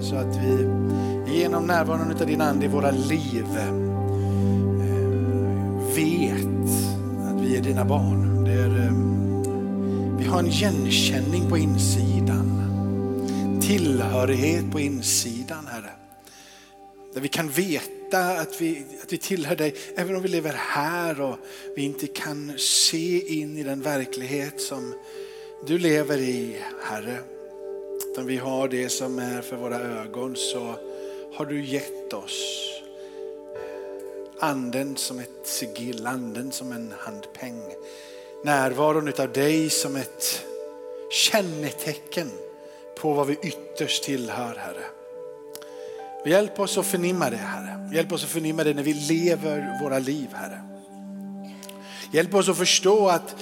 Så att vi genom närvaron av din ande i våra liv eh, vet att vi är dina barn. Det är, eh, vi har en igenkänning på insidan. Tillhörighet på insidan, Herre. Där vi kan veta att vi, att vi tillhör dig, även om vi lever här och vi inte kan se in i den verklighet som du lever i, Herre. Utan vi har det som är för våra ögon så har du gett oss anden som ett sigill, anden som en handpeng. Närvaron av dig som ett kännetecken på vad vi ytterst tillhör, Herre. Och hjälp oss att förnimma det, Herre. Hjälp oss att förnimma det när vi lever våra liv, Herre. Hjälp oss att förstå att,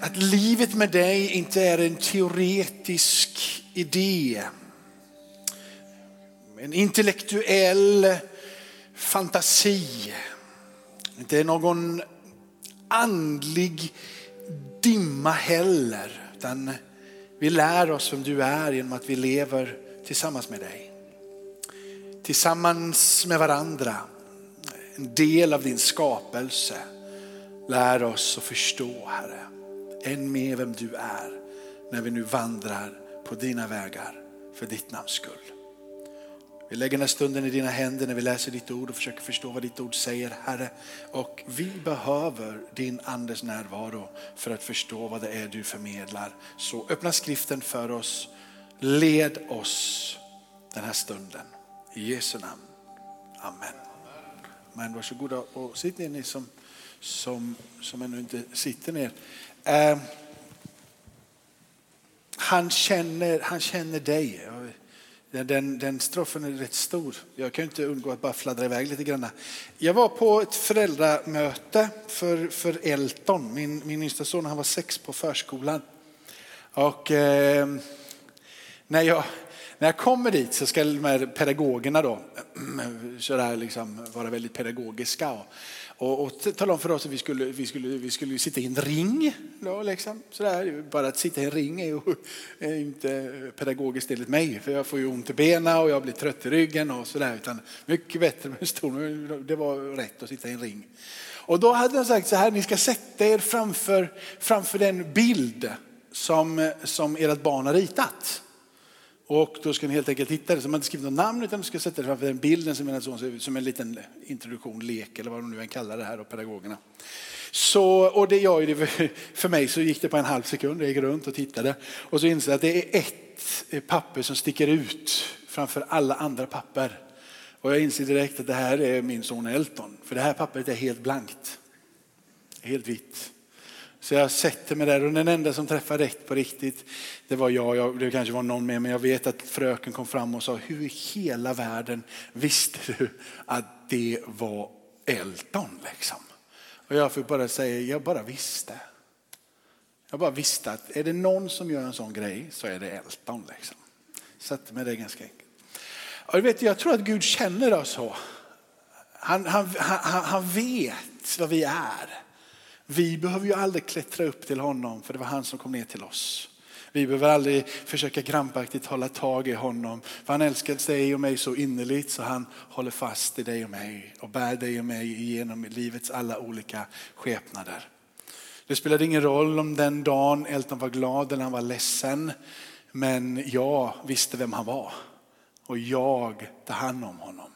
att livet med dig inte är en teoretisk idé. En intellektuell fantasi. Inte är någon andlig dimma heller. Utan vi lär oss vem du är genom att vi lever tillsammans med dig. Tillsammans med varandra. En del av din skapelse. Lär oss att förstå Herre. Än mer vem du är när vi nu vandrar på dina vägar för ditt namns skull. Vi lägger den här stunden i dina händer när vi läser ditt ord och försöker förstå vad ditt ord säger, Herre. Och vi behöver din andes närvaro för att förstå vad det är du förmedlar. Så öppna skriften för oss. Led oss den här stunden. I Jesu namn. Amen. Men varsågoda och sitt ner ni som, som, som ännu inte sitter ner. Eh, han, känner, han känner dig. Den, den strofen är rätt stor. Jag kan inte undgå att bara fladdra iväg lite grann. Jag var på ett föräldramöte för, för Elton, min, min yngsta son, han var sex på förskolan. Och eh, när, jag, när jag kommer dit så ska de här pedagogerna då, så där liksom vara väldigt pedagogiska. Och, och, och talade om för oss att vi skulle, vi skulle, vi skulle sitta i en ring. Då, liksom. Sådär. Bara att sitta i en ring är ju är inte pedagogiskt enligt mig. För jag får ju ont i benen och jag blir trött i ryggen och sådär. Utan mycket bättre med en stol. Det var rätt att sitta i en ring. Och då hade de sagt så här, ni ska sätta er framför, framför den bild som, som ert barn har ritat. Och då ska ni helt enkelt hitta det. Så man inte skrivit något namn utan du ska sätta det framför den bilden som, en, som en liten introduktion, lek eller vad de nu än kallar det här och pedagogerna. Så, och det gör det för mig så gick det på en halv sekund. Jag gick runt och tittade och så insåg jag att det är ett eh, papper som sticker ut framför alla andra papper. Och jag inser direkt att det här är min son Elton. För det här pappret är helt blankt. Helt vitt. Så jag sätter mig där och den enda som träffade rätt på riktigt, det var jag. jag. Det kanske var någon mer, men jag vet att fröken kom fram och sa, hur i hela världen visste du att det var Elton? Liksom? Och jag fick bara säga, jag bara visste. Jag bara visste att är det någon som gör en sån grej så är det Elton. Liksom. Satte mig där ganska enkelt. Och vet, jag tror att Gud känner oss så. Han, han, han, han vet vad vi är. Vi behöver ju aldrig klättra upp till honom för det var han som kom ner till oss. Vi behöver aldrig försöka krampaktigt hålla tag i honom. För han älskar dig och mig så innerligt så han håller fast i dig och mig och bär dig och mig genom livets alla olika skepnader. Det spelade ingen roll om den dagen Elton var glad eller han var ledsen. Men jag visste vem han var och jag tar hand om honom.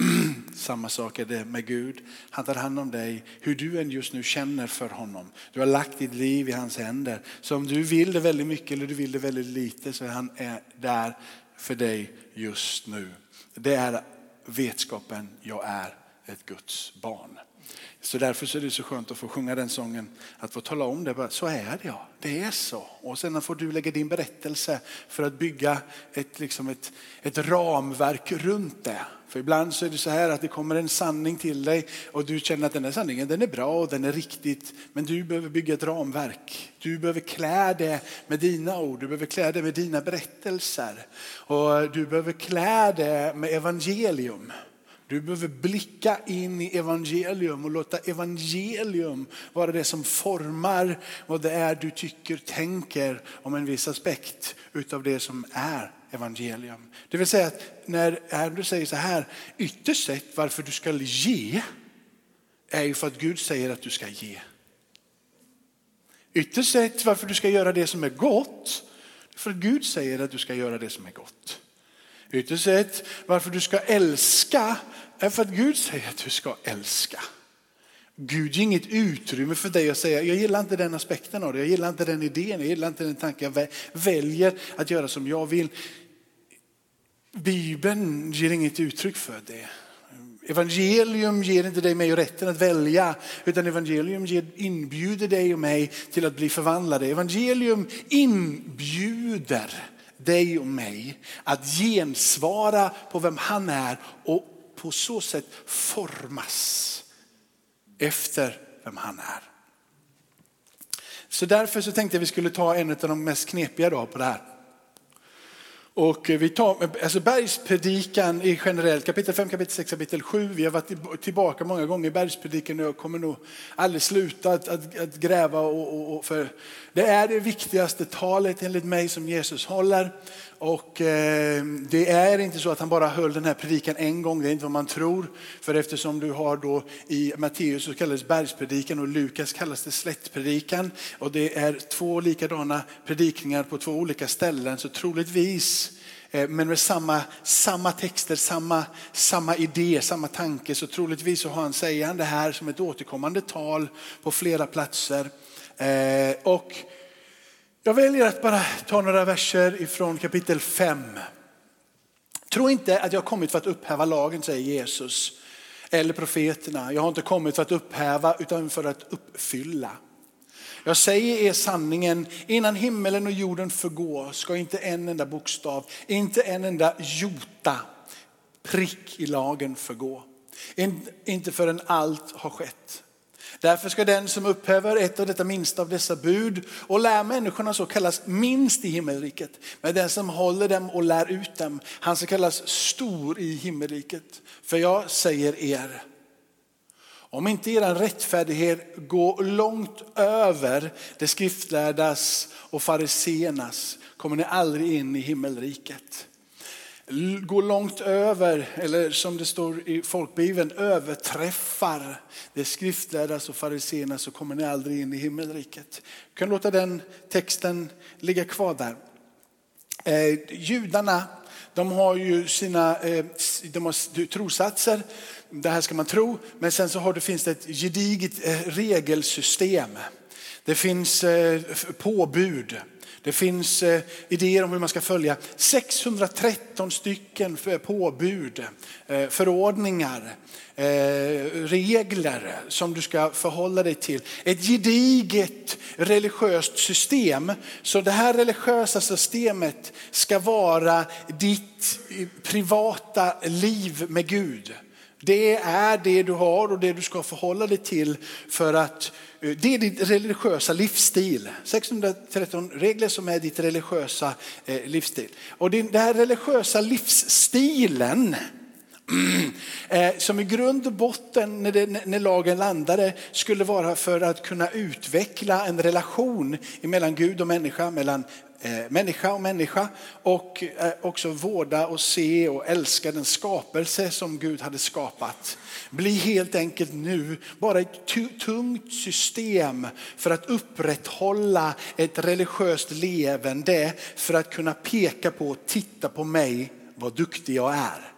Samma sak är det med Gud. Han tar hand om dig, hur du än just nu känner för honom. Du har lagt ditt liv i hans händer. Så om du vill det väldigt mycket eller du vill det väldigt lite så är han där för dig just nu. Det är vetskapen, jag är ett Guds barn. Så därför är det så skönt att få sjunga den sången, att få tala om det. Så är det ja, det är så. Och sen får du lägga din berättelse för att bygga ett, liksom ett, ett ramverk runt det. För ibland så är det så här att det kommer en sanning till dig och du känner att den här sanningen den är bra och den är riktigt. Men du behöver bygga ett ramverk. Du behöver klä det med dina ord, du behöver klä det med dina berättelser. Och du behöver klä det med evangelium. Du behöver blicka in i evangelium och låta evangelium vara det som formar vad det är du tycker, tänker om en viss aspekt utav det som är evangelium. Det vill säga att när du säger så här, ytterst sett varför du ska ge är ju för att Gud säger att du ska ge. Ytterst sett varför du ska göra det som är gott, för att Gud säger att du ska göra det som är gott. Ytterst sett varför du ska älska är för att Gud säger att du ska älska. Gud ger inget utrymme för dig att säga, jag gillar inte den aspekten av det, jag gillar inte den idén, jag gillar inte den tanken, jag väljer att göra som jag vill. Bibeln ger inget uttryck för det. Evangelium ger inte dig mig rätten att välja, utan evangelium inbjuder dig och mig till att bli förvandlade. Evangelium inbjuder dig och mig att gensvara på vem han är och på så sätt formas efter vem han är. Så därför så tänkte jag vi skulle ta en av de mest knepiga då på det här. Och vi tar, alltså bergspredikan i generellt, kapitel 5, kapitel 6, kapitel 7. Vi har varit tillbaka många gånger i bergspredikan och jag kommer nog aldrig sluta att, att, att gräva. Och, och, och, för det är det viktigaste talet enligt mig som Jesus håller. Och eh, det är inte så att han bara höll den här predikan en gång, det är inte vad man tror. För eftersom du har då i Matteus så kallas bergspredikan och Lukas kallas det slättpredikan. Och det är två likadana predikningar på två olika ställen. Så troligtvis Eh, men med samma, samma texter, samma, samma idé, samma tanke. Så troligtvis så har han, säger han det här som ett återkommande tal på flera platser. Eh, och jag väljer att bara ta några verser ifrån kapitel 5. Tro inte att jag har kommit för att upphäva lagen, säger Jesus. Eller profeterna. Jag har inte kommit för att upphäva utan för att uppfylla. Jag säger er sanningen, innan himmelen och jorden förgår ska inte en enda bokstav, inte en enda jota, prick i lagen förgå. Inte förrän allt har skett. Därför ska den som upphäver ett av detta minsta av dessa bud och lär människorna så kallas minst i himmelriket. Men den som håller dem och lär ut dem, han ska kallas stor i himmelriket. För jag säger er, om inte er rättfärdighet går långt över det skriftlärdas och fariseernas kommer ni aldrig in i himmelriket går långt över, eller som det står i folkbibeln, överträffar det skriftlärda och fariséerna så kommer ni aldrig in i himmelriket. Du kan låta den texten ligga kvar där. Eh, judarna, de har ju sina eh, de har trosatser, det här ska man tro, men sen så har det, finns det ett gediget eh, regelsystem. Det finns eh, påbud. Det finns eh, idéer om hur man ska följa 613 stycken påbud, eh, förordningar, eh, regler som du ska förhålla dig till. Ett gediget religiöst system. Så det här religiösa systemet ska vara ditt privata liv med Gud. Det är det du har och det du ska förhålla dig till för att eh, det är din religiösa livsstil. 613 regler som är ditt religiösa eh, livsstil. Och den här religiösa livsstilen Eh, som i grund och botten när, det, när lagen landade skulle vara för att kunna utveckla en relation mellan Gud och människa, mellan Eh, människa och människa och eh, också vårda och se och älska den skapelse som Gud hade skapat. Bli helt enkelt nu bara ett tungt system för att upprätthålla ett religiöst levande för att kunna peka på, titta på mig, vad duktig jag är.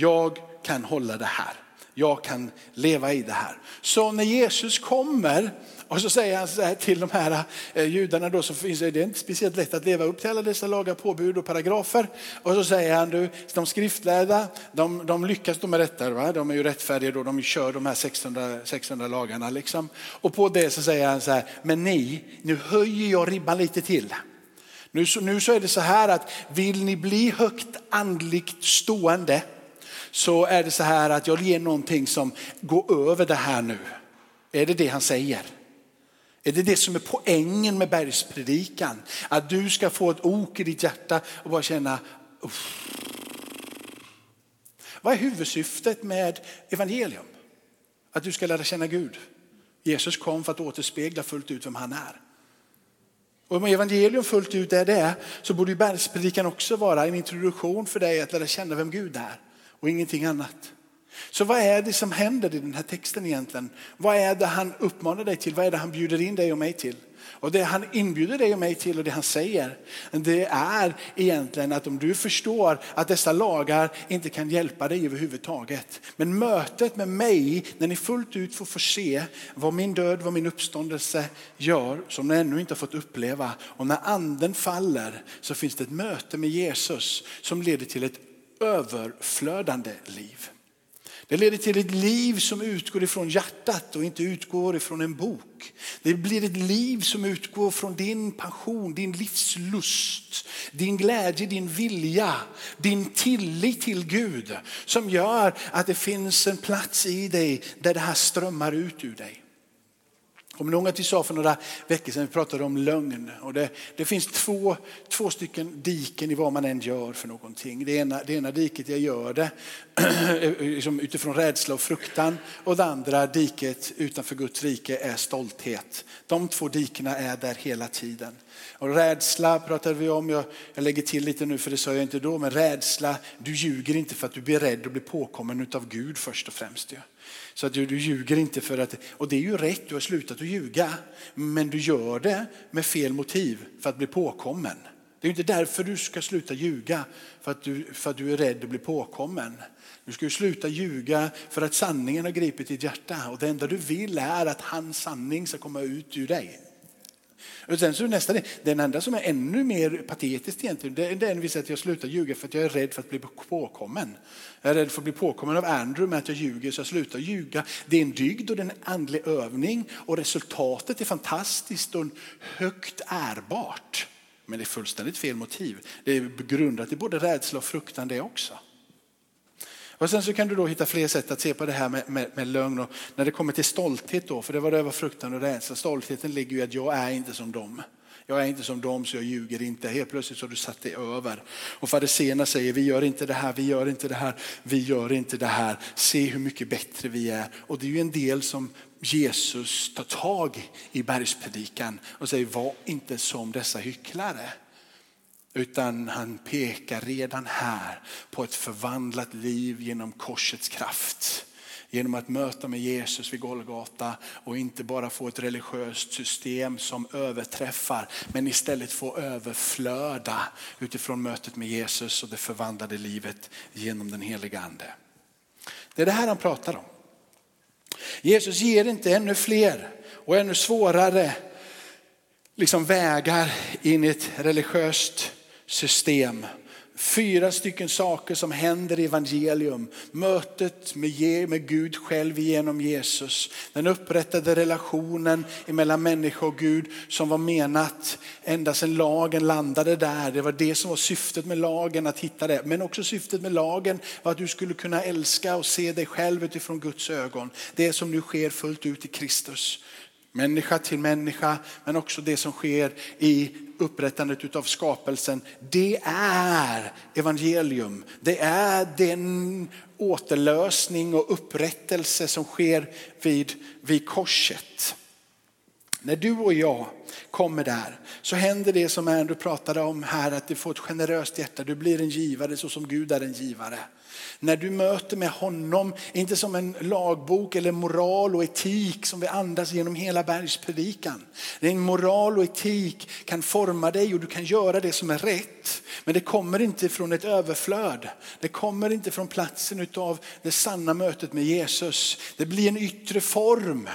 Jag kan hålla det här. Jag kan leva i det här. Så när Jesus kommer och så säger han så här till de här eh, judarna då, så finns det, det är inte speciellt lätt att leva upp till alla dessa lagar, påbud och paragrafer. Och så säger han, du, de skriftlärda, de, de lyckas de med detta, va? de är ju rättfärdiga då, de kör de här 600, 600 lagarna liksom. Och på det så säger han så här, men ni, nu höjer jag ribban lite till. Nu, nu så är det så här att vill ni bli högt andligt stående så är det så här att jag ger någonting som går över det här nu. Är det det han säger? Är det det som är poängen med bergspredikan? Att du ska få ett ok i ditt hjärta och bara känna, Uff. vad är huvudsyftet med evangelium? Att du ska lära känna Gud. Jesus kom för att återspegla fullt ut vem han är. Och om evangelium fullt ut är det, så borde ju bergspredikan också vara en introduktion för dig att lära känna vem Gud är och ingenting annat. Så vad är det som händer i den här texten egentligen? Vad är det han uppmanar dig till? Vad är det han bjuder in dig och mig till? Och det han inbjuder dig och mig till och det han säger, det är egentligen att om du förstår att dessa lagar inte kan hjälpa dig överhuvudtaget. Men mötet med mig, när ni fullt ut får få se vad min död, vad min uppståndelse gör, som ni ännu inte har fått uppleva. Och när anden faller så finns det ett möte med Jesus som leder till ett överflödande liv. Det leder till ett liv som utgår ifrån hjärtat och inte utgår ifrån en bok. Det blir ett liv som utgår från din passion, din livslust, din glädje, din vilja, din tillit till Gud som gör att det finns en plats i dig där det här strömmar ut ur dig. Kommer ni ihåg att vi sa för några veckor sedan, vi pratade om lögn. Och det, det finns två, två stycken diken i vad man än gör för någonting. Det ena, det ena diket, jag gör det eh, liksom utifrån rädsla och fruktan. Och det andra diket utanför Guds rike är stolthet. De två dikena är där hela tiden. Och rädsla pratade vi om, jag, jag lägger till lite nu för det sa jag inte då, men rädsla, du ljuger inte för att du blir rädd och blir påkommen av Gud först och främst. Ja. Så att du, du ljuger inte för att, och det är ju rätt, du har slutat att ljuga. Men du gör det med fel motiv för att bli påkommen. Det är inte därför du ska sluta ljuga, för att du, för att du är rädd att bli påkommen. Du ska ju sluta ljuga för att sanningen har gripit ditt hjärta och det enda du vill är att hans sanning ska komma ut ur dig. Och sen så nästa, den andra, som är ännu mer patetisk, egentligen, det är den att jag slutar ljuga för att jag är rädd för att bli påkommen. Jag är rädd för att bli påkommen av Andrew med att jag ljuger så jag slutar ljuga. Det är en dygd och det är en andlig övning och resultatet är fantastiskt och högt ärbart. Men det är fullständigt fel motiv. Det är grundat i både rädsla och fruktan det också. Och sen så kan du då hitta fler sätt att se på det här med, med, med lögn. Och när det kommer till stolthet då, för det var det var fruktan och rädsla. Stoltheten ligger ju i att jag är inte som dem. Jag är inte som dem så jag ljuger inte. Helt plötsligt så har du satt dig över. Och fariséerna säger vi gör inte det här, vi gör inte det här, vi gör inte det här. Se hur mycket bättre vi är. Och det är ju en del som Jesus tar tag i bergspredikan och säger var inte som dessa hycklare. Utan han pekar redan här på ett förvandlat liv genom korsets kraft. Genom att möta med Jesus vid Golgata och inte bara få ett religiöst system som överträffar men istället få överflöda utifrån mötet med Jesus och det förvandlade livet genom den heliga ande. Det är det här han pratar om. Jesus ger inte ännu fler och ännu svårare liksom vägar in i ett religiöst system. Fyra stycken saker som händer i evangelium. Mötet med, Gud själv genom Jesus. Den upprättade relationen mellan människa och Gud som var menat ända sedan lagen landade där. Det var det som var syftet med lagen, att hitta det. Men också syftet med lagen var att du skulle kunna älska och se dig själv utifrån Guds ögon. Det som nu sker fullt ut i Kristus. Människa till människa, men också det som sker i upprättandet av skapelsen. Det är evangelium. Det är den återlösning och upprättelse som sker vid, vid korset. När du och jag kommer där så händer det som Andrew pratade om här, att du får ett generöst hjärta. Du blir en givare så som Gud är en givare. När du möter med honom, inte som en lagbok eller moral och etik som vi andas genom hela bergspredikan. Din moral och etik kan forma dig och du kan göra det som är rätt. Men det kommer inte från ett överflöd. Det kommer inte från platsen av det sanna mötet med Jesus. Det blir en yttre form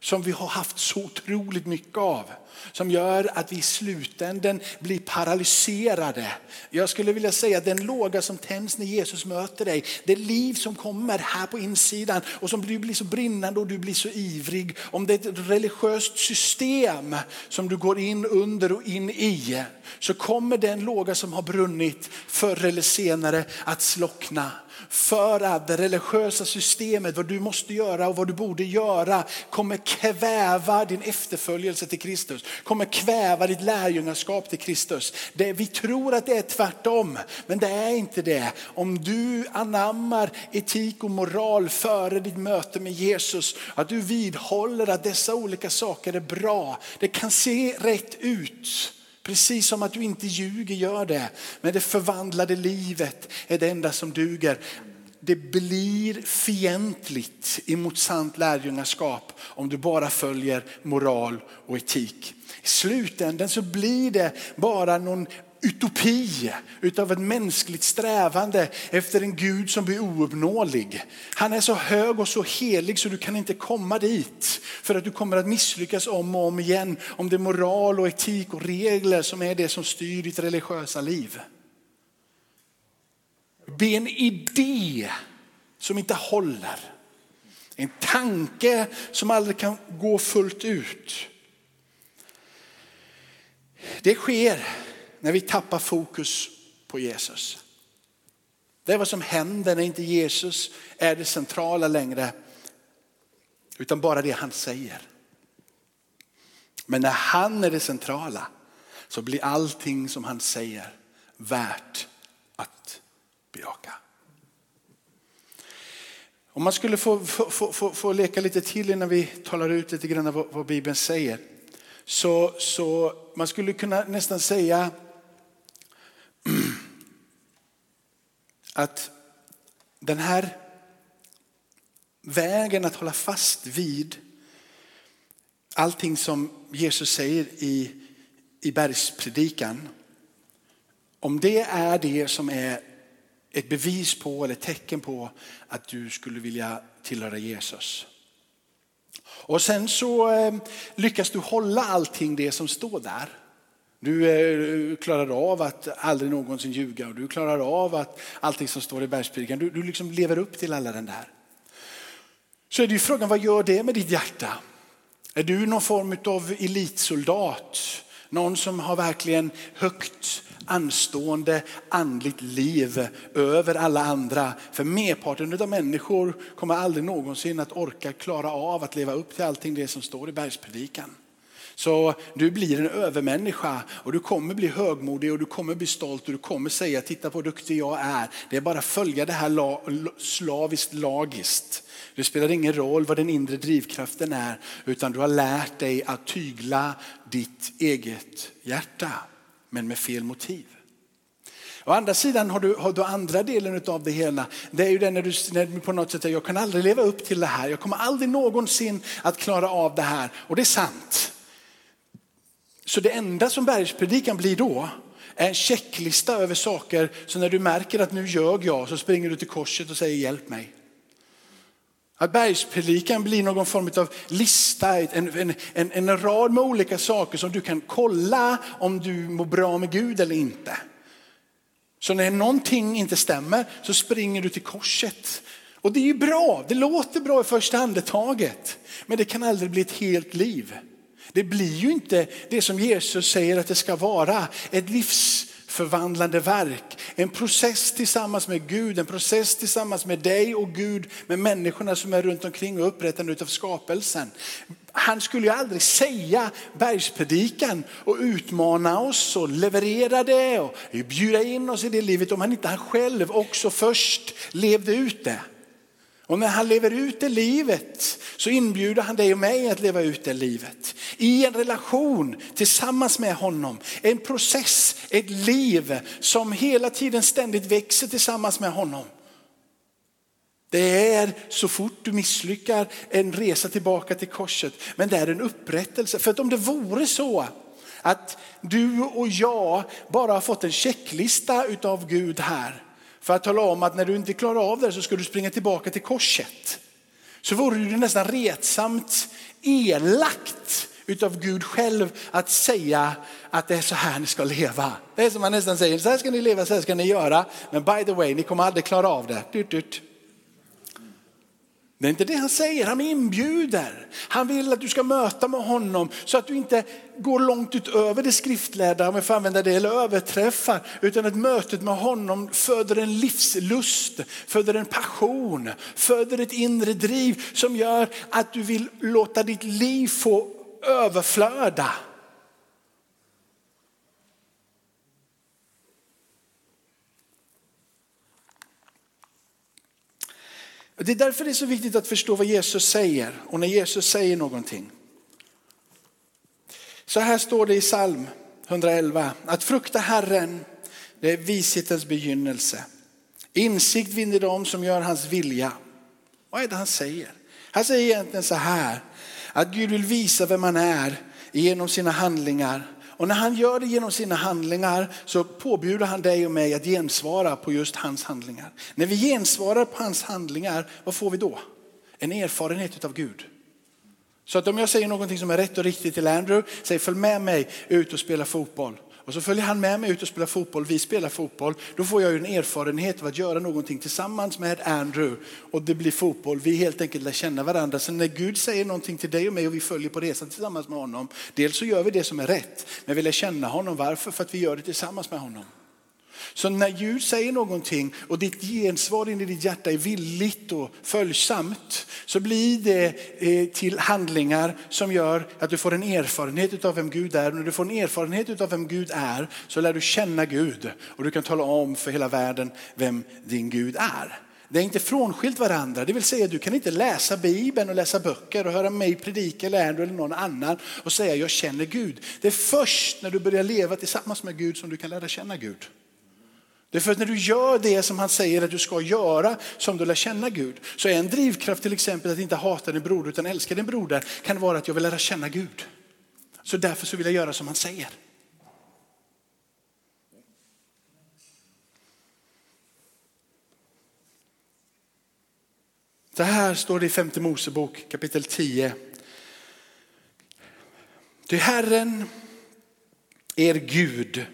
som vi har haft så otroligt mycket av. Som gör att vi i slutänden blir paralyserade. Jag skulle vilja säga att den låga som tänds när Jesus möter dig, det liv som kommer här på insidan och som du blir så brinnande och du blir så ivrig. Om det är ett religiöst system som du går in under och in i så kommer den låga som har brunnit förr eller senare att slockna för att det religiösa systemet, vad du måste göra och vad du borde göra kommer kväva din efterföljelse till Kristus, kommer kväva ditt lärjungaskap till Kristus. Det, vi tror att det är tvärtom, men det är inte det. Om du anammar etik och moral före ditt möte med Jesus, att du vidhåller att dessa olika saker är bra. Det kan se rätt ut. Precis som att du inte ljuger gör det. Men det förvandlade livet är det enda som duger det blir fientligt emot sant lärjungaskap om du bara följer moral och etik. I slutändan så blir det bara någon utopi utav ett mänskligt strävande efter en Gud som blir ouppnåelig. Han är så hög och så helig så du kan inte komma dit för att du kommer att misslyckas om och om igen om det är moral och etik och regler som är det som styr ditt religiösa liv. Be en idé som inte håller. En tanke som aldrig kan gå fullt ut. Det sker när vi tappar fokus på Jesus. Det är vad som händer när inte Jesus är det centrala längre, utan bara det han säger. Men när han är det centrala så blir allting som han säger värt att bejaka. Om man skulle få, få, få, få, leka lite till innan vi talar ut lite grann vad, vad Bibeln säger. Så, så man skulle kunna nästan säga att den här vägen att hålla fast vid allting som Jesus säger i, i bergspredikan. Om det är det som är ett bevis på eller tecken på att du skulle vilja tillhöra Jesus. Och sen så eh, lyckas du hålla allting det som står där. Du eh, klarar av att aldrig någonsin ljuga och du klarar av att allting som står i bergspredikan, du, du liksom lever upp till alla den där. Så är det ju frågan, vad gör det med ditt hjärta? Är du någon form av elitsoldat? Någon som har verkligen högt anstående andligt liv över alla andra. För merparten av människor kommer aldrig någonsin att orka klara av att leva upp till allting det som står i bergspredikan. Så du blir en övermänniska och du kommer bli högmodig och du kommer bli stolt och du kommer säga titta på hur duktig jag är. Det är bara att följa det här slaviskt lagiskt. Det spelar ingen roll vad den inre drivkraften är utan du har lärt dig att tygla ditt eget hjärta men med fel motiv. Å andra sidan har du, har du andra delen av det hela. Det är ju den när du, när du på något sätt säger jag kan aldrig leva upp till det här. Jag kommer aldrig någonsin att klara av det här. Och det är sant. Så det enda som bergspredikan blir då är en checklista över saker. Så när du märker att nu ljög jag så springer du till korset och säger hjälp mig. Att bergspredikan blir någon form av lista, en, en, en, en rad med olika saker som du kan kolla om du mår bra med Gud eller inte. Så när någonting inte stämmer så springer du till korset. Och det är ju bra, det låter bra i första andetaget. Men det kan aldrig bli ett helt liv. Det blir ju inte det som Jesus säger att det ska vara, ett livs förvandlande verk. En process tillsammans med Gud, en process tillsammans med dig och Gud, med människorna som är runt omkring och upprättande av skapelsen. Han skulle ju aldrig säga bergspredikan och utmana oss och leverera det och bjuda in oss i det livet om han inte han själv också först levde ut det. Och när han lever ut det livet så inbjuder han dig och mig att leva ut det livet. I en relation tillsammans med honom. En process, ett liv som hela tiden ständigt växer tillsammans med honom. Det är så fort du misslyckar en resa tillbaka till korset. Men det är en upprättelse. För att om det vore så att du och jag bara har fått en checklista utav Gud här för att tala om att när du inte klarar av det så ska du springa tillbaka till korset. Så vore det nästan retsamt elakt utav Gud själv att säga att det är så här ni ska leva. Det är som man nästan säger, så här ska ni leva, så här ska ni göra. Men by the way, ni kommer aldrig klara av det. Dut, dut. Det är inte det han säger, han inbjuder. Han vill att du ska möta med honom så att du inte går långt utöver det skriftlärda, om jag får använda det, eller överträffar. Utan att mötet med honom föder en livslust, föder en passion, föder ett inre driv som gör att du vill låta ditt liv få överflöda. Det är därför det är så viktigt att förstå vad Jesus säger och när Jesus säger någonting. Så här står det i psalm 111, att frukta Herren, det är vishetens begynnelse. Insikt vinner de som gör hans vilja. Vad är det han säger? Han säger egentligen så här, att Gud vill visa vem han är genom sina handlingar och när han gör det genom sina handlingar så påbjuder han dig och mig att gensvara på just hans handlingar. När vi gensvarar på hans handlingar, vad får vi då? En erfarenhet av Gud. Så att om jag säger någonting som är rätt och riktigt till Andrew, säg följ med mig ut och spela fotboll. Och så följer han med mig ut och spelar fotboll, vi spelar fotboll. Då får jag ju en erfarenhet av att göra någonting tillsammans med Andrew och det blir fotboll. Vi helt enkelt lär känna varandra. Så när Gud säger någonting till dig och mig och vi följer på resan tillsammans med honom. Dels så gör vi det som är rätt, men vi lär känna honom. Varför? För att vi gör det tillsammans med honom. Så när Gud säger någonting och ditt gensvar in i ditt hjärta är villigt och följsamt så blir det eh, till handlingar som gör att du får en erfarenhet av vem Gud är. Och när du får en erfarenhet av vem Gud är så lär du känna Gud och du kan tala om för hela världen vem din Gud är. Det är inte frånskilt varandra, det vill säga du kan inte läsa Bibeln och läsa böcker och höra mig predika eller Andrew eller någon annan och säga jag känner Gud. Det är först när du börjar leva tillsammans med Gud som du kan lära känna Gud. Det är för att när du gör det som han säger att du ska göra som du lär känna Gud. Så en drivkraft till exempel att inte hata din broder utan älska din broder kan vara att jag vill lära känna Gud. Så därför så vill jag göra som han säger. Så här står det i femte Mosebok kapitel 10. Ty Herren er Gud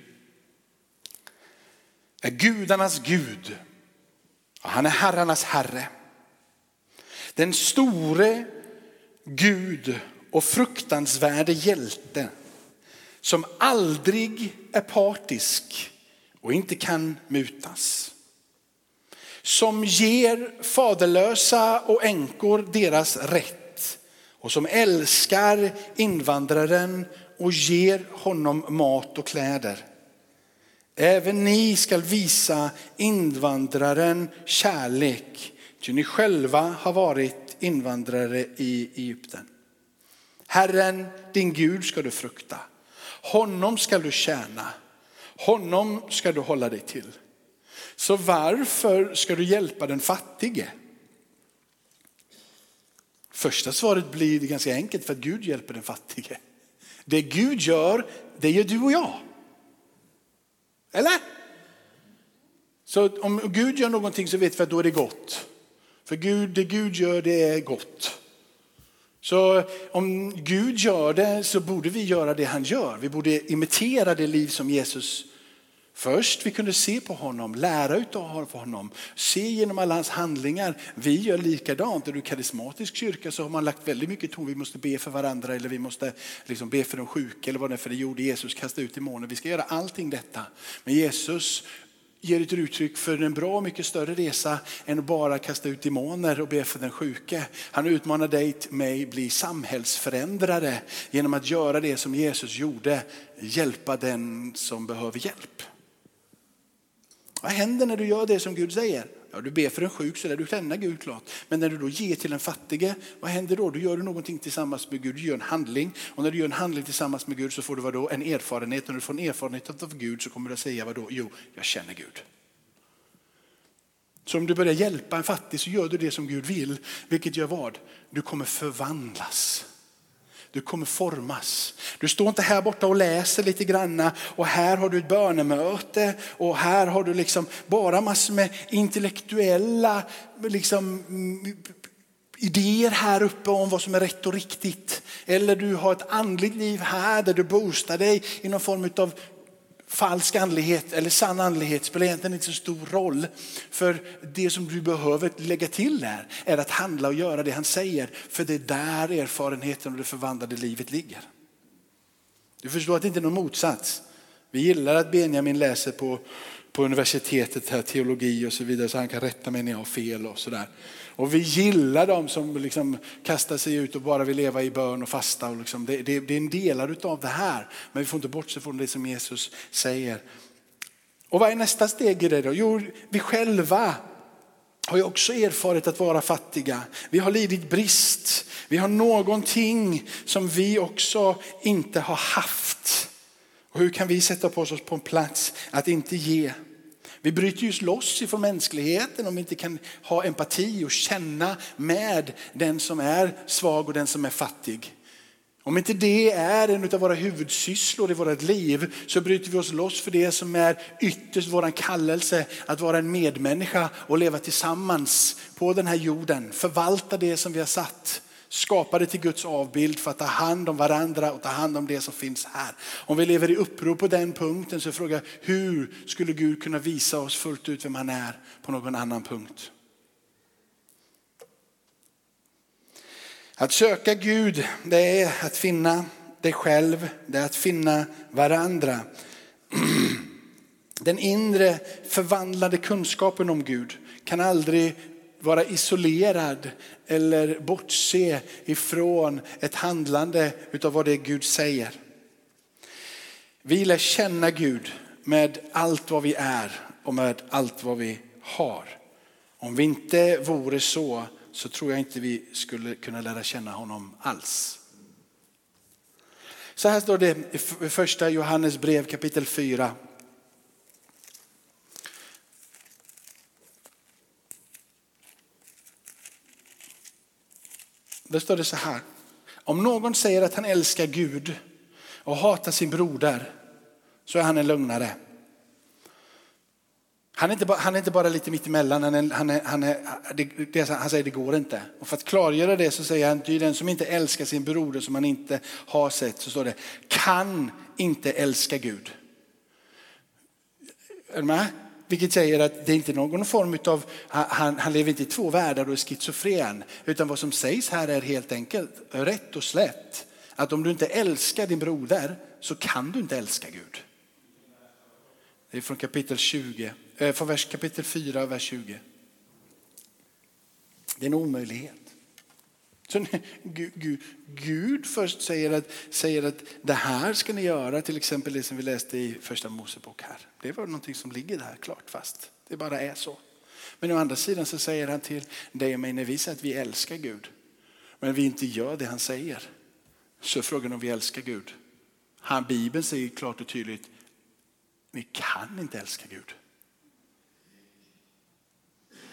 är gudarnas Gud. Han är herrarnas herre. Den store Gud och fruktansvärde hjälte som aldrig är partisk och inte kan mutas. Som ger faderlösa och änkor deras rätt och som älskar invandraren och ger honom mat och kläder. Även ni skall visa invandraren kärlek, ty ni själva har varit invandrare i Egypten. Herren, din Gud, ska du frukta. Honom ska du tjäna. Honom ska du hålla dig till. Så varför ska du hjälpa den fattige? Första svaret blir ganska enkelt för att Gud hjälper den fattige. Det Gud gör, det gör du och jag. Eller? Så om Gud gör någonting så vet vi att då är det gott. För Gud, det Gud gör det är gott. Så om Gud gör det så borde vi göra det han gör. Vi borde imitera det liv som Jesus Först vi kunde se på honom, lära av honom, se genom alla hans handlingar. Vi gör likadant. Är du karismatisk kyrka så har man lagt väldigt mycket ton. Vi måste be för varandra eller vi måste liksom be för de sjuka eller vad det är för det gjorde Jesus, kasta ut demoner. Vi ska göra allting detta. Men Jesus ger ett uttryck för en bra mycket större resa än att bara kasta ut demoner och be för den sjuke. Han utmanar dig, mig, bli samhällsförändrare genom att göra det som Jesus gjorde, hjälpa den som behöver hjälp. Vad händer när du gör det som Gud säger? Ja, du ber för en sjuk så där du känner Gud klart. Men när du då ger till en fattige, vad händer då? Då gör du någonting tillsammans med Gud, du gör en handling. Och när du gör en handling tillsammans med Gud så får du vad då? En erfarenhet. Och När du får en erfarenhet av Gud så kommer du att säga vad då? Jo, jag känner Gud. Så om du börjar hjälpa en fattig så gör du det som Gud vill. Vilket gör vad? Du kommer förvandlas. Du kommer formas. Du står inte här borta och läser lite granna och här har du ett bönemöte och här har du liksom bara massor med intellektuella liksom, mm, idéer här uppe om vad som är rätt och riktigt. Eller du har ett andligt liv här där du boostar dig i någon form av falsk andlighet eller sann andlighet spelar egentligen inte så stor roll. För det som du behöver lägga till där är att handla och göra det han säger. För det är där erfarenheten och det förvandlade livet ligger. Du förstår att det inte är någon motsats. Vi gillar att Benjamin läser på, på universitetet, här, teologi och så vidare, så han kan rätta mig när jag har fel och sådär. Och vi gillar de som liksom kastar sig ut och bara vill leva i bön och fasta. Och liksom, det, det, det är en del av det här, men vi får inte bortse från det som Jesus säger. Och vad är nästa steg i det då? Jo, vi själva har ju också erfarit att vara fattiga. Vi har lidit brist. Vi har någonting som vi också inte har haft. Och hur kan vi sätta på oss på en plats att inte ge? Vi bryter ju loss ifrån mänskligheten om vi inte kan ha empati och känna med den som är svag och den som är fattig. Om inte det är en av våra huvudsysslor i vårt liv så bryter vi oss loss för det som är ytterst vår kallelse att vara en medmänniska och leva tillsammans på den här jorden. Förvalta det som vi har satt skapade till Guds avbild för att ta hand om varandra och ta hand om det som finns här. Om vi lever i uppror på den punkten så frågar jag hur skulle Gud kunna visa oss fullt ut vem han är på någon annan punkt? Att söka Gud, det är att finna dig själv, det är att finna varandra. Den inre förvandlade kunskapen om Gud kan aldrig vara isolerad eller bortse ifrån ett handlande utav vad det är Gud säger. Vi lär känna Gud med allt vad vi är och med allt vad vi har. Om vi inte vore så så tror jag inte vi skulle kunna lära känna honom alls. Så här står det i första Johannes brev kapitel 4. Där står det så här. Om någon säger att han älskar Gud och hatar sin broder så är han en lögnare. Han är inte bara, han är inte bara lite mittemellan, han, är, han, är, han, är, det, han säger det går inte. Och för att klargöra det så säger han, den som inte älskar sin broder som han inte har sett, så står det, kan inte älska Gud. Är du med? Vilket säger att det är inte någon form av, han, han lever inte i två världar och är schizofren. Utan vad som sägs här är helt enkelt rätt och slätt. Att om du inte älskar din broder så kan du inte älska Gud. Det är från kapitel 20, eh, från vers kapitel 4, vers 20. Det är en omöjlighet. Så Gud, Gud först säger att, säger att det här ska ni göra, till exempel det som vi läste i första Mosebok här. Det var någonting som ligger där klart fast. Det bara är så. Men å andra sidan så säger han till dig och mig när vi säger att vi älskar Gud, men vi inte gör det han säger, så är frågan om vi älskar Gud. Han, Bibeln säger klart och tydligt, ni kan inte älska Gud.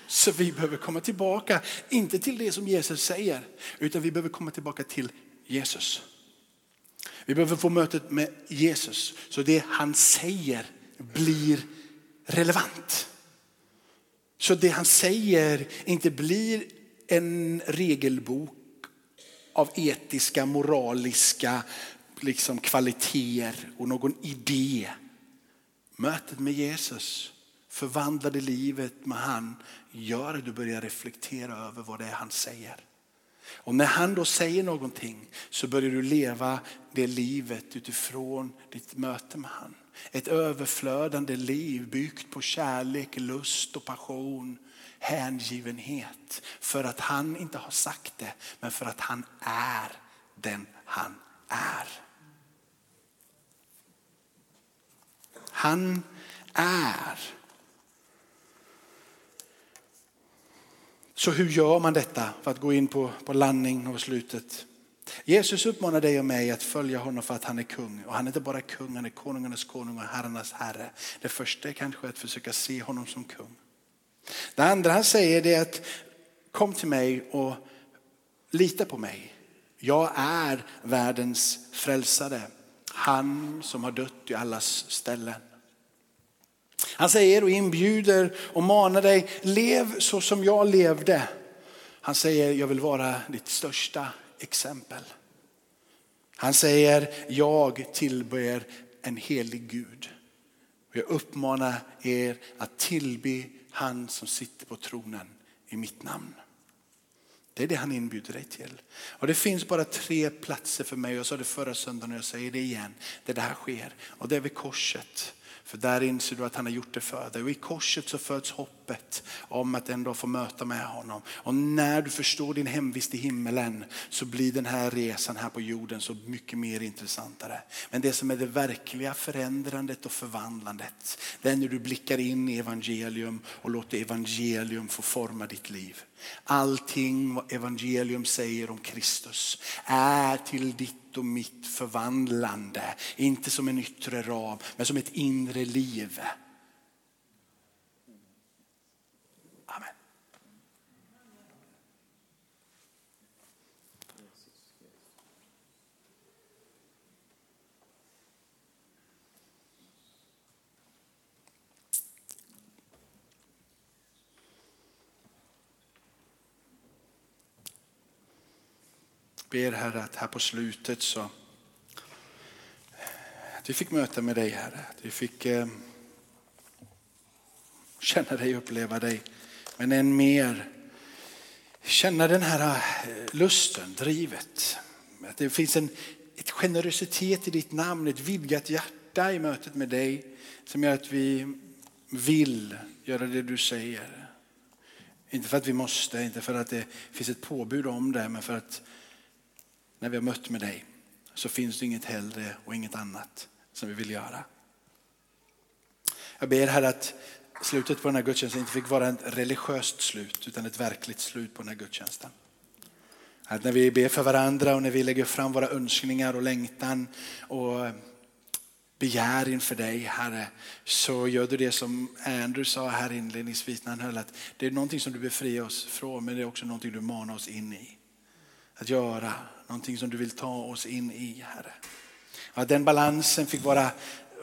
Så vi behöver komma tillbaka, inte till det som Jesus säger, utan vi behöver komma tillbaka till Jesus. Vi behöver få mötet med Jesus så det han säger blir relevant. Så det han säger inte blir en regelbok av etiska, moraliska liksom kvaliteter och någon idé. Mötet med Jesus förvandlade livet med han gör att du börjar reflektera över vad det är han säger. Och när han då säger någonting så börjar du leva det livet utifrån ditt möte med han. Ett överflödande liv byggt på kärlek, lust och passion, hängivenhet. För att han inte har sagt det, men för att han är den han är. Han är. Så hur gör man detta för att gå in på, på landning och slutet? Jesus uppmanar dig och mig att följa honom för att han är kung. Och han är inte bara kung, han är konungarnas konung och herrarnas herre. Det första är kanske att försöka se honom som kung. Det andra han säger är att kom till mig och lita på mig. Jag är världens frälsare. Han som har dött i allas ställen. Han säger och inbjuder och manar dig, lev så som jag levde. Han säger, jag vill vara ditt största exempel. Han säger, jag tillber en helig Gud. Jag uppmanar er att tillbe han som sitter på tronen i mitt namn. Det är det han inbjuder dig till. Och det finns bara tre platser för mig. Jag sa det förra söndagen och jag säger det igen. Där det här sker. Och det är vid korset. För där inser du att han har gjort det för dig. Och i korset så föds hopp hoppet om att en dag få möta med honom. Och när du förstår din hemvist i himmelen så blir den här resan här på jorden så mycket mer intressantare. Men det som är det verkliga förändrandet och förvandlandet, det är när du blickar in i evangelium och låter evangelium få forma ditt liv. Allting vad evangelium säger om Kristus är till ditt och mitt förvandlande. Inte som en yttre ram, men som ett inre liv. Ber Herre att här på slutet så att vi fick möta med dig Herre. Att vi fick eh, känna dig, uppleva dig. Men än mer känna den här eh, lusten, drivet. Att det finns en ett generositet i ditt namn, ett vidgat hjärta i mötet med dig som gör att vi vill göra det du säger. Inte för att vi måste, inte för att det finns ett påbud om det, men för att när vi har mött med dig så finns det inget hellre och inget annat som vi vill göra. Jag ber här att slutet på den här gudstjänsten inte fick vara ett religiöst slut utan ett verkligt slut på den här gudstjänsten. Att när vi ber för varandra och när vi lägger fram våra önskningar och längtan och begär inför dig Herre så gör du det som Andrew sa här inledningsvis när han höll att det är någonting som du befriar oss från men det är också någonting du manar oss in i. Att göra någonting som du vill ta oss in i Herre. Att den balansen fick vara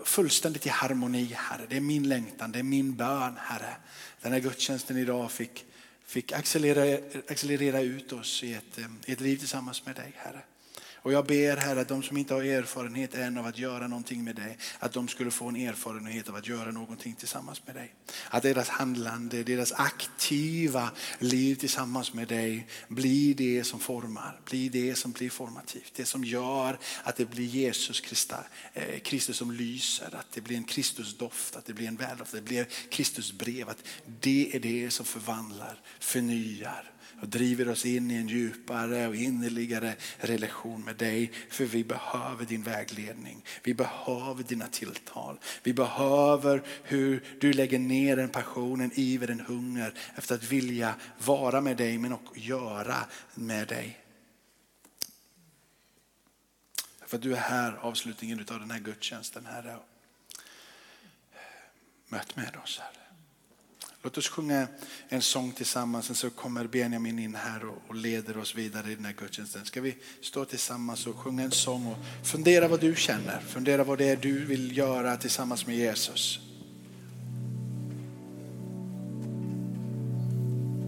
fullständigt i harmoni Herre. Det är min längtan, det är min bön Herre. Den här gudstjänsten idag fick, fick accelerera, accelerera ut oss i ett, eh, i ett liv tillsammans med dig Herre. Och jag ber Herre att de som inte har erfarenhet än av att göra någonting med dig, att de skulle få en erfarenhet av att göra någonting tillsammans med dig. Att deras handlande, deras aktiva liv tillsammans med dig blir det som formar, blir det som blir formativt. Det som gör att det blir Jesus eh, Kristus som lyser, att det blir en Kristusdoft, att det blir en väldoft, att det blir Kristusbrev. Att det är det som förvandlar, förnyar och driver oss in i en djupare och innerligare relation med dig. För vi behöver din vägledning. Vi behöver dina tilltal. Vi behöver hur du lägger ner en passion, en iver, en hunger efter att vilja vara med dig men också göra med dig. För att du är här, avslutningen av den här gudstjänsten Herre. Möt med oss Herre. Låt oss sjunga en sång tillsammans, sen så kommer Benjamin in här och leder oss vidare i den här gudstjänsten. Ska vi stå tillsammans och sjunga en sång och fundera vad du känner, fundera vad det är du vill göra tillsammans med Jesus.